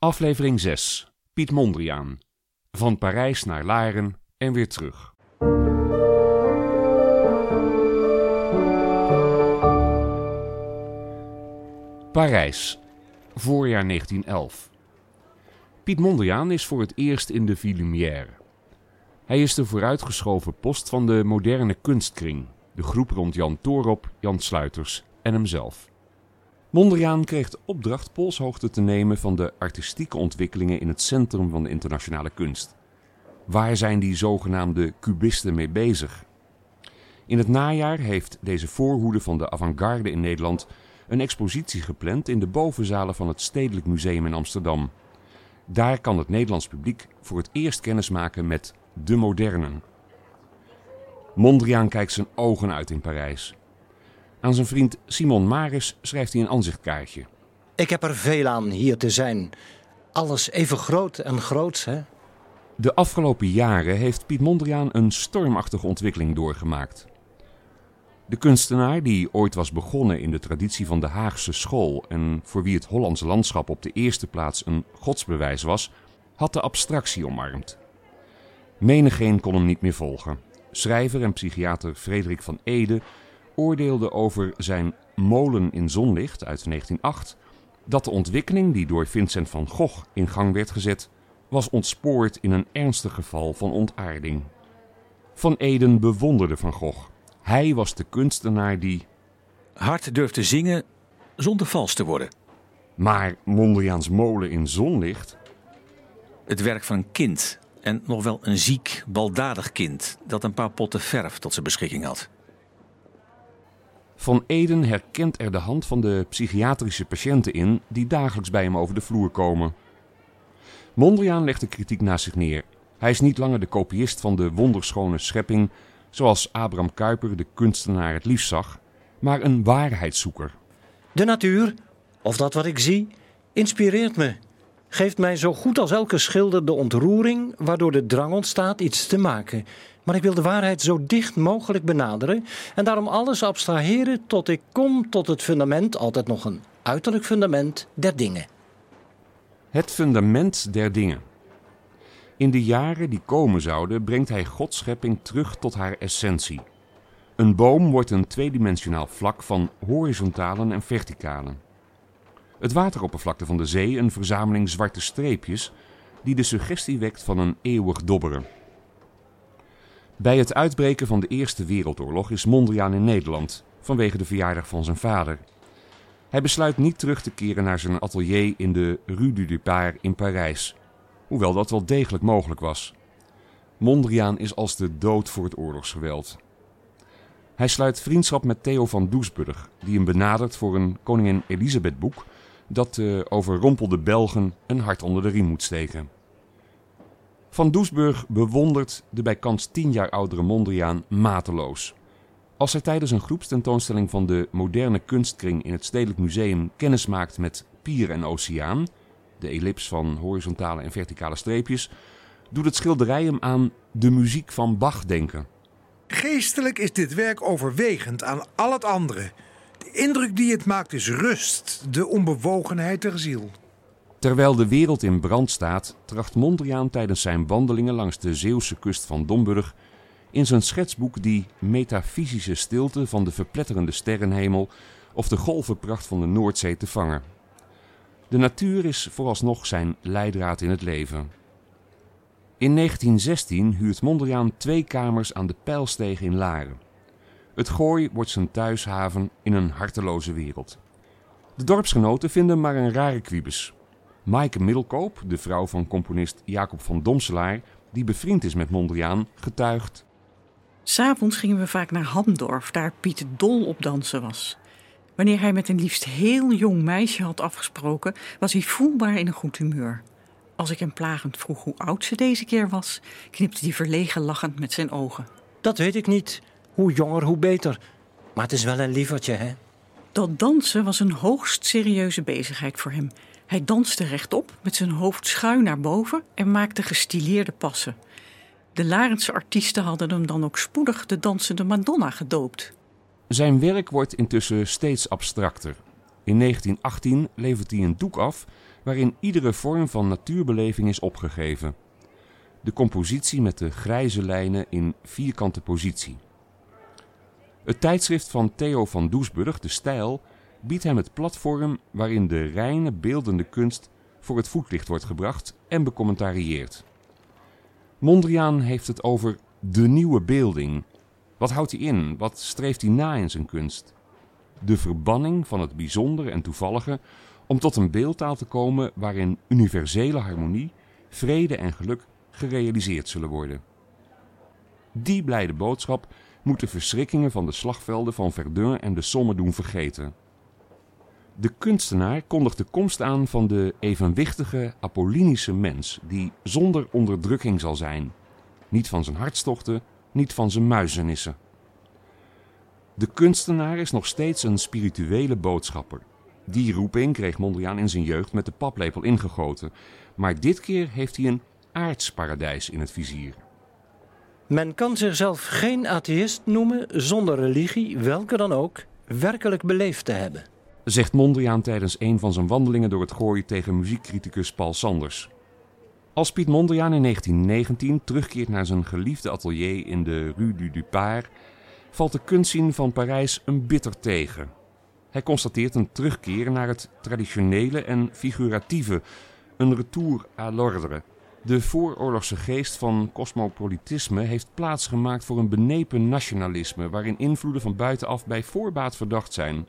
Aflevering 6. Piet Mondriaan. Van Parijs naar Laren en weer terug. Parijs, voorjaar 1911. Piet Mondriaan is voor het eerst in de Villumière. Hij is de vooruitgeschoven post van de moderne kunstkring, de groep rond Jan Toorop, Jan Sluiters en hemzelf. Mondriaan kreeg de opdracht polshoogte te nemen van de artistieke ontwikkelingen in het centrum van de internationale kunst. Waar zijn die zogenaamde cubisten mee bezig? In het najaar heeft deze voorhoede van de avant-garde in Nederland een expositie gepland in de bovenzalen van het Stedelijk Museum in Amsterdam. Daar kan het Nederlands publiek voor het eerst kennismaken met de modernen. Mondriaan kijkt zijn ogen uit in Parijs. Aan zijn vriend Simon Maris schrijft hij een aanzichtkaartje. Ik heb er veel aan hier te zijn. Alles even groot en groots, hè? De afgelopen jaren heeft Piet Mondriaan een stormachtige ontwikkeling doorgemaakt. De kunstenaar, die ooit was begonnen in de traditie van de Haagse school en voor wie het Hollandse landschap op de eerste plaats een godsbewijs was, had de abstractie omarmd. Menigeen kon hem niet meer volgen. Schrijver en psychiater Frederik van Ede oordeelde over zijn Molen in zonlicht uit 1908 dat de ontwikkeling die door Vincent van Gogh in gang werd gezet, was ontspoord in een ernstig geval van ontaarding. Van Eden bewonderde Van Gogh. Hij was de kunstenaar die. hard durfde zingen zonder vals te worden. Maar Mondriaans molen in zonlicht. Het werk van een kind. En nog wel een ziek, baldadig kind dat een paar potten verf tot zijn beschikking had. Van Eden herkent er de hand van de psychiatrische patiënten in die dagelijks bij hem over de vloer komen. Mondriaan legt de kritiek naast zich neer. Hij is niet langer de kopiist van de wonderschone schepping zoals Abraham Kuyper de kunstenaar het liefst zag, maar een waarheidszoeker. De natuur, of dat wat ik zie, inspireert me. Geeft mij zo goed als elke schilder de ontroering waardoor de drang ontstaat iets te maken. Maar ik wil de waarheid zo dicht mogelijk benaderen en daarom alles abstraheren tot ik kom tot het fundament, altijd nog een uiterlijk fundament, der dingen. Het fundament der dingen. In de jaren die komen zouden, brengt hij Gods schepping terug tot haar essentie. Een boom wordt een tweedimensionaal vlak van horizontalen en verticalen. Het wateroppervlakte van de zee een verzameling zwarte streepjes die de suggestie wekt van een eeuwig dobberen. Bij het uitbreken van de Eerste Wereldoorlog is Mondriaan in Nederland vanwege de verjaardag van zijn vader. Hij besluit niet terug te keren naar zijn atelier in de Rue du Départ in Parijs, hoewel dat wel degelijk mogelijk was. Mondriaan is als de dood voor het oorlogsgeweld. Hij sluit vriendschap met Theo van Doesburg, die hem benadert voor een Koningin Elisabeth boek dat de overrompelde Belgen een hart onder de riem moet steken. Van Doesburg bewondert de bij kans tien jaar oudere Mondriaan mateloos. Als hij tijdens een groepstentoonstelling van de moderne kunstkring in het Stedelijk Museum kennis maakt met Pier en Oceaan, de ellips van horizontale en verticale streepjes, doet het schilderij hem aan de muziek van Bach denken. Geestelijk is dit werk overwegend aan al het andere. De indruk die het maakt is rust, de onbewogenheid der ziel. Terwijl de wereld in brand staat, tracht Mondriaan tijdens zijn wandelingen langs de Zeeuwse kust van Domburg in zijn schetsboek die metafysische stilte van de verpletterende sterrenhemel of de golvenpracht van de Noordzee te vangen. De natuur is vooralsnog zijn leidraad in het leven. In 1916 huurt Mondriaan twee kamers aan de Pijlsteeg in Laren. Het gooi wordt zijn thuishaven in een harteloze wereld. De dorpsgenoten vinden maar een rare kwiebus. Maaike Middelkoop, de vrouw van componist Jacob van Domselaar, die bevriend is met Mondriaan, getuigt. S'avonds gingen we vaak naar Hamdorf, daar Piet dol op dansen was. Wanneer hij met een liefst heel jong meisje had afgesproken, was hij voelbaar in een goed humeur. Als ik hem plagend vroeg hoe oud ze deze keer was, knipte hij verlegen lachend met zijn ogen. Dat weet ik niet. Hoe jonger, hoe beter. Maar het is wel een lievertje, hè? Dat dansen was een hoogst serieuze bezigheid voor hem. Hij danste rechtop met zijn hoofd schuin naar boven en maakte gestileerde passen. De Larense artiesten hadden hem dan ook spoedig de dansende Madonna gedoopt. Zijn werk wordt intussen steeds abstracter. In 1918 levert hij een doek af waarin iedere vorm van natuurbeleving is opgegeven. De compositie met de grijze lijnen in vierkante positie. Het tijdschrift van Theo van Doesburg, De Stijl, biedt hem het platform waarin de reine beeldende kunst voor het voetlicht wordt gebracht en becommentarieerd. Mondriaan heeft het over de nieuwe beelding. Wat houdt hij in? Wat streeft hij na in zijn kunst? De verbanning van het bijzondere en toevallige om tot een beeldtaal te komen waarin universele harmonie, vrede en geluk gerealiseerd zullen worden. Die blijde boodschap moet de verschrikkingen van de slagvelden van Verdun en de Somme doen vergeten. De kunstenaar kondigt de komst aan van de evenwichtige apollinische mens die zonder onderdrukking zal zijn. Niet van zijn hartstochten, niet van zijn muizenissen. De kunstenaar is nog steeds een spirituele boodschapper. Die roeping kreeg Mondriaan in zijn jeugd met de paplepel ingegoten. Maar dit keer heeft hij een aardsparadijs in het vizier. Men kan zichzelf geen atheïst noemen zonder religie, welke dan ook, werkelijk beleefd te hebben. Zegt Mondriaan tijdens een van zijn wandelingen door het gooi tegen muziekcriticus Paul Sanders. Als Piet Mondriaan in 1919 terugkeert naar zijn geliefde atelier in de Rue du Dupart, valt de kunstzien van Parijs een bitter tegen. Hij constateert een terugkeer naar het traditionele en figuratieve, een retour à l'ordre. De vooroorlogse geest van cosmopolitisme heeft plaatsgemaakt voor een benepen nationalisme waarin invloeden van buitenaf bij voorbaat verdacht zijn.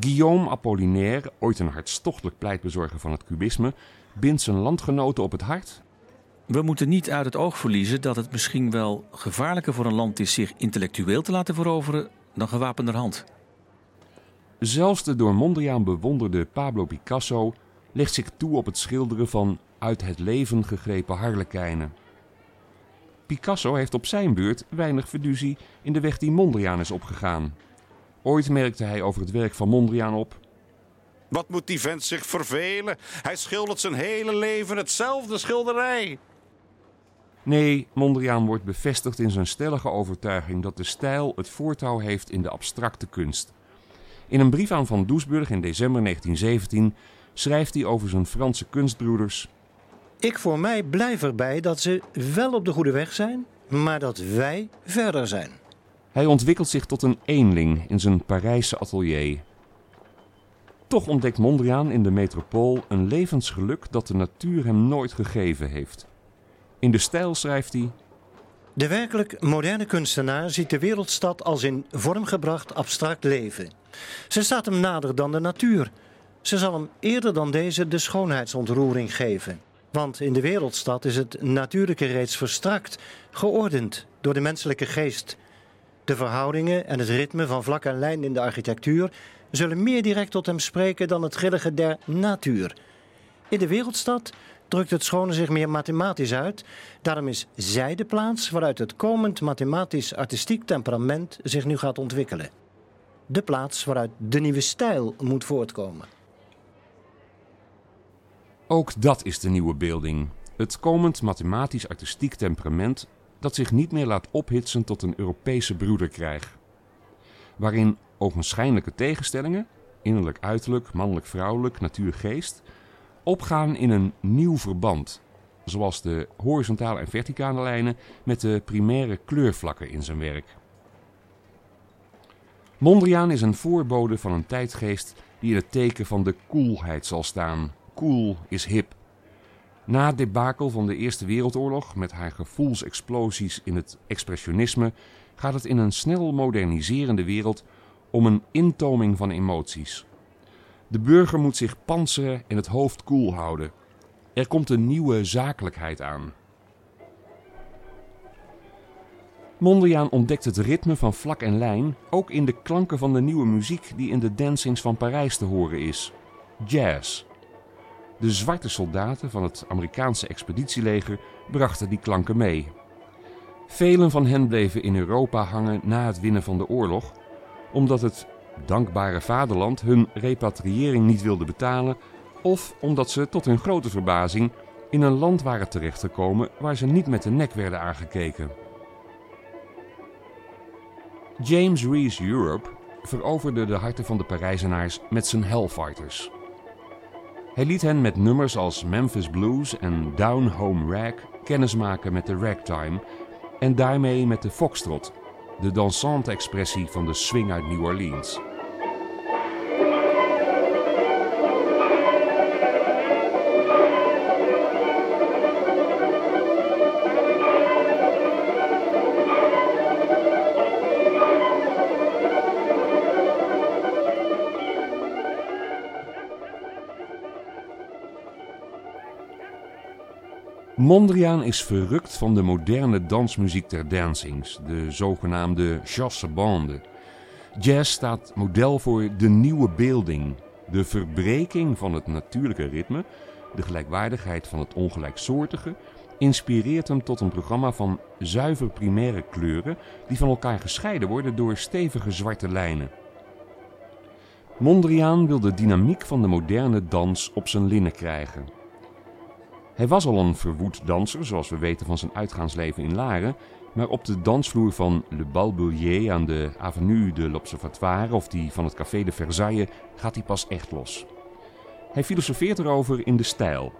Guillaume Apollinaire, ooit een hartstochtelijk pleitbezorger van het cubisme, bindt zijn landgenoten op het hart. We moeten niet uit het oog verliezen dat het misschien wel gevaarlijker voor een land is zich intellectueel te laten veroveren dan gewapenderhand. Zelfs de door Mondriaan bewonderde Pablo Picasso legt zich toe op het schilderen van uit het leven gegrepen harlekijnen. Picasso heeft op zijn beurt weinig fiducie in de weg die Mondriaan is opgegaan. Ooit merkte hij over het werk van Mondriaan op. Wat moet die vent zich vervelen? Hij schildert zijn hele leven hetzelfde schilderij. Nee, Mondriaan wordt bevestigd in zijn stellige overtuiging dat de stijl het voortouw heeft in de abstracte kunst. In een brief aan Van Doesburg in december 1917 schrijft hij over zijn Franse kunstbroeders. Ik voor mij blijf erbij dat ze wel op de goede weg zijn, maar dat wij verder zijn. Hij ontwikkelt zich tot een eenling in zijn Parijse atelier. Toch ontdekt Mondriaan in de metropool een levensgeluk dat de natuur hem nooit gegeven heeft. In de stijl schrijft hij. De werkelijk moderne kunstenaar ziet de wereldstad als in vorm gebracht abstract leven. Ze staat hem nader dan de natuur. Ze zal hem eerder dan deze de schoonheidsontroering geven. Want in de wereldstad is het natuurlijke reeds verstrakt, geordend door de menselijke geest. De verhoudingen en het ritme van vlak en lijn in de architectuur zullen meer direct tot hem spreken dan het grillige der natuur. In de wereldstad drukt het schone zich meer mathematisch uit. Daarom is zij de plaats waaruit het komend mathematisch-artistiek temperament zich nu gaat ontwikkelen. De plaats waaruit de nieuwe stijl moet voortkomen. Ook dat is de nieuwe beelding. Het komend mathematisch-artistiek temperament dat zich niet meer laat ophitsen tot een Europese broederkrijg. Waarin ogenschijnlijke tegenstellingen, innerlijk-uiterlijk, mannelijk-vrouwelijk, natuur-geest, opgaan in een nieuw verband, zoals de horizontale en verticale lijnen met de primaire kleurvlakken in zijn werk. Mondriaan is een voorbode van een tijdgeest die in het teken van de koelheid zal staan. Cool is hip. Na het debakel van de Eerste Wereldoorlog met haar gevoelsexplosies in het expressionisme gaat het in een snel moderniserende wereld om een intoming van emoties. De burger moet zich panseren en het hoofd koel houden. Er komt een nieuwe zakelijkheid aan. Mondriaan ontdekt het ritme van vlak en lijn ook in de klanken van de nieuwe muziek die in de dancings van Parijs te horen is: jazz. De zwarte soldaten van het Amerikaanse expeditieleger brachten die klanken mee. Velen van hen bleven in Europa hangen na het winnen van de oorlog, omdat het dankbare vaderland hun repatriëring niet wilde betalen, of omdat ze tot hun grote verbazing in een land waren terechtgekomen waar ze niet met de nek werden aangekeken. James Rees Europe veroverde de harten van de Parijzenaars met zijn Hellfighters. Hij liet hen met nummers als Memphis Blues en Down Home Rag kennismaken met de ragtime en daarmee met de foxtrot, de dansante expressie van de swing uit New Orleans. Mondriaan is verrukt van de moderne dansmuziek der dancings, de zogenaamde chasse bande. Jazz staat model voor de nieuwe beelding, de verbreking van het natuurlijke ritme, de gelijkwaardigheid van het ongelijksoortige, inspireert hem tot een programma van zuiver primaire kleuren die van elkaar gescheiden worden door stevige zwarte lijnen. Mondriaan wil de dynamiek van de moderne dans op zijn linnen krijgen. Hij was al een verwoed danser, zoals we weten van zijn uitgaansleven in Laren. Maar op de dansvloer van Le Balbelier aan de Avenue de l'Observatoire of die van het Café de Versailles gaat hij pas echt los. Hij filosofeert erover in de stijl.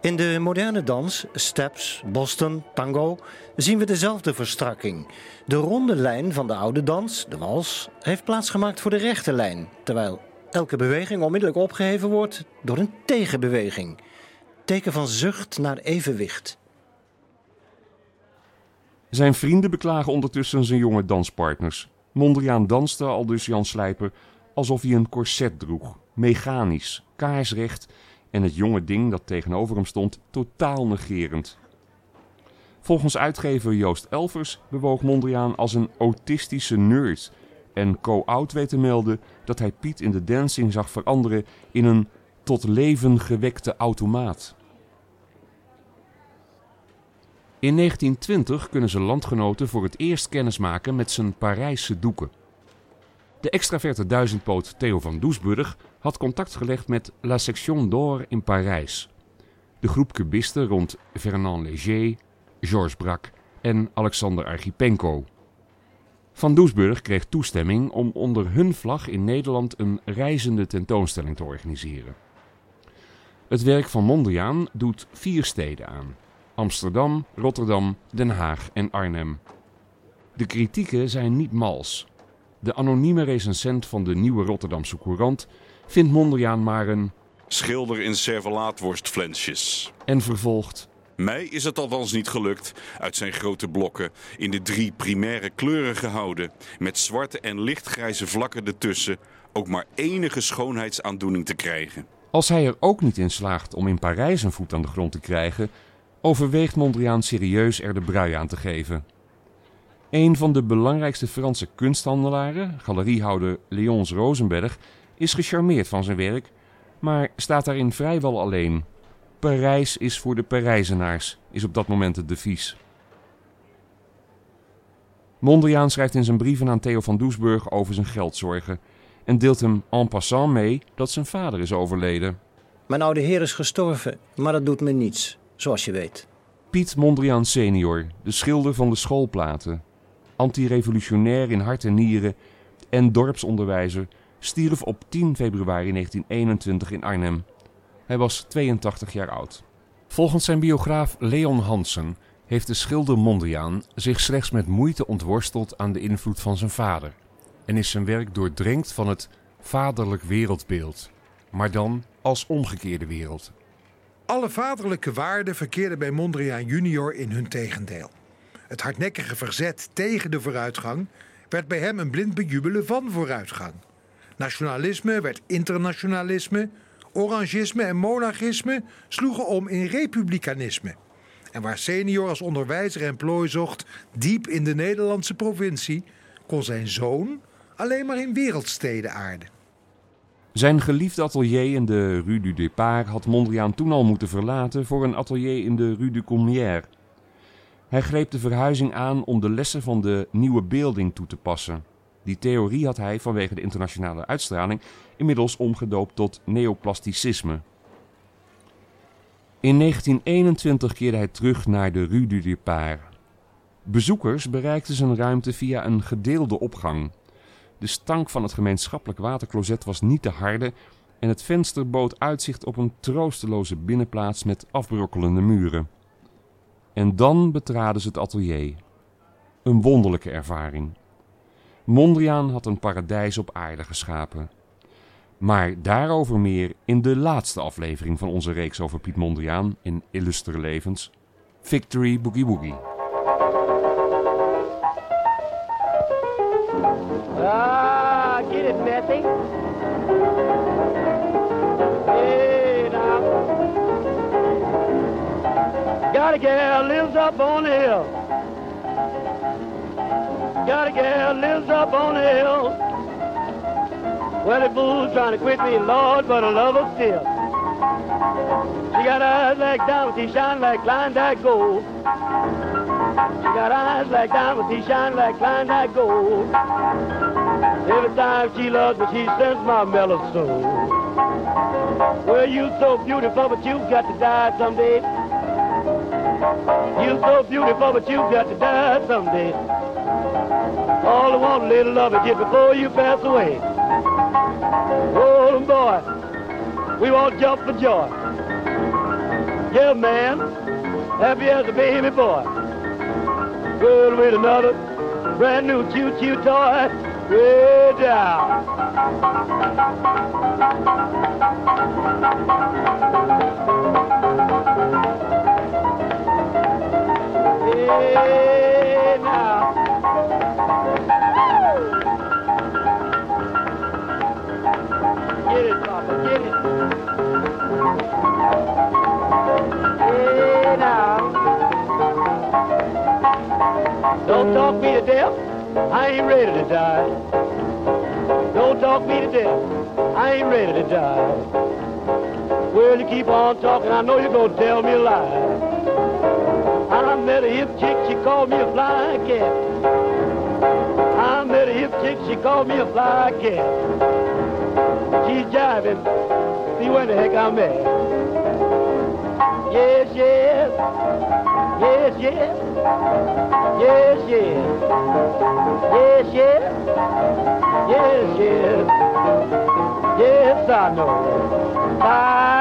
In de moderne dans, steps, Boston, tango, zien we dezelfde verstrakking. De ronde lijn van de oude dans, de wals, heeft plaatsgemaakt voor de rechte lijn, terwijl elke beweging onmiddellijk opgeheven wordt door een tegenbeweging teken van zucht naar evenwicht. Zijn vrienden beklagen ondertussen zijn jonge danspartners. Mondriaan danste, al dus Jan Slijper, alsof hij een corset droeg. Mechanisch, kaarsrecht en het jonge ding dat tegenover hem stond totaal negerend. Volgens uitgever Joost Elvers bewoog Mondriaan als een autistische nerd en co-oud weet te melden dat hij Piet in de dancing zag veranderen in een tot leven gewekte automaat. In 1920 kunnen zijn landgenoten voor het eerst kennismaken met zijn Parijse doeken. De extraverte duizendpoot Theo van Doesburg had contact gelegd met La Section d'Or in Parijs. De groep cubisten rond Fernand Léger, Georges Braque en Alexander Archipenko. Van Doesburg kreeg toestemming om onder hun vlag in Nederland een reizende tentoonstelling te organiseren. Het werk van Mondriaan doet vier steden aan: Amsterdam, Rotterdam, Den Haag en Arnhem. De kritieken zijn niet mals. De anonieme recensent van de Nieuwe Rotterdamse Courant vindt Mondriaan maar een Schilder in servelaatworstflensjes. en vervolgt. Mij is het althans niet gelukt uit zijn grote blokken in de drie primaire kleuren gehouden, met zwarte en lichtgrijze vlakken ertussen, ook maar enige schoonheidsaandoening te krijgen. Als hij er ook niet in slaagt om in Parijs een voet aan de grond te krijgen, overweegt Mondriaan serieus er de brui aan te geven. Een van de belangrijkste Franse kunsthandelaren, galeriehouder Léonce Rosenberg, is gecharmeerd van zijn werk, maar staat daarin vrijwel alleen. Parijs is voor de Parijzenaars, is op dat moment het devies. Mondriaan schrijft in zijn brieven aan Theo van Doesburg over zijn geldzorgen en deelt hem en passant mee dat zijn vader is overleden. Mijn oude heer is gestorven, maar dat doet me niets, zoals je weet. Piet Mondriaan senior, de schilder van de schoolplaten, antirevolutionair in hart en nieren en dorpsonderwijzer, stierf op 10 februari 1921 in Arnhem. Hij was 82 jaar oud. Volgens zijn biograaf Leon Hansen heeft de schilder Mondriaan zich slechts met moeite ontworsteld aan de invloed van zijn vader en is zijn werk doordrenkt van het vaderlijk wereldbeeld, maar dan als omgekeerde wereld. Alle vaderlijke waarden verkeerden bij Mondriaan junior in hun tegendeel. Het hardnekkige verzet tegen de vooruitgang werd bij hem een blind bejubelen van vooruitgang. Nationalisme werd internationalisme, orangisme en monarchisme sloegen om in republikeinisme. En waar senior als onderwijzer en plooi zocht diep in de Nederlandse provincie, kon zijn zoon alleen maar in wereldsteden aarden. Zijn geliefde atelier in de Rue du Départ had Mondriaan toen al moeten verlaten voor een atelier in de Rue du Courmières. Hij greep de verhuizing aan om de lessen van de nieuwe beelding toe te passen. Die theorie had hij vanwege de internationale uitstraling inmiddels omgedoopt tot neoplasticisme. In 1921 keerde hij terug naar de Rue du Départ. Bezoekers bereikten zijn ruimte via een gedeelde opgang. De stank van het gemeenschappelijk watercloset was niet te harde en het venster bood uitzicht op een troosteloze binnenplaats met afbrokkelende muren. En dan betraden ze het atelier. Een wonderlijke ervaring. Mondriaan had een paradijs op aarde geschapen. Maar daarover meer in de laatste aflevering van onze reeks over Piet Mondriaan in Illustere Levens. Victory Boogie Woogie. Ah, get it, Bessie. Hey, now. Got a gal lives up on the hill. Got a gal lives up on the hill. Well, the fool's trying to quit me, Lord, but I love her still. She got eyes like diamonds, she shine like Klondike gold. She got eyes like diamonds, she shine like Klondike gold. Every time she loves me, she sends my mellow soul. Well, you so beautiful, but you've got to die someday. You so beautiful, but you've got to die someday. All I want, little love is just before you pass away. Oh, boy, we won't jump for joy. Yeah, man, happy as a baby boy. Well, with another brand new choo-choo toy, way down. Hey, now. Get it, Papa, get it. Hey, now. Don't talk me to death. I ain't ready to die. Don't talk me to death. I ain't ready to die. Well, you keep on talking. I know you're gonna tell me a lie. I met a hip chick. She called me a fly cat. I met a hip chick. She called me a fly cat. She's jiving. See where the heck I'm at. Yes, yes. Yes, yes. Yes, yes. Yes, yes. Yes, yes. Yes, I know. I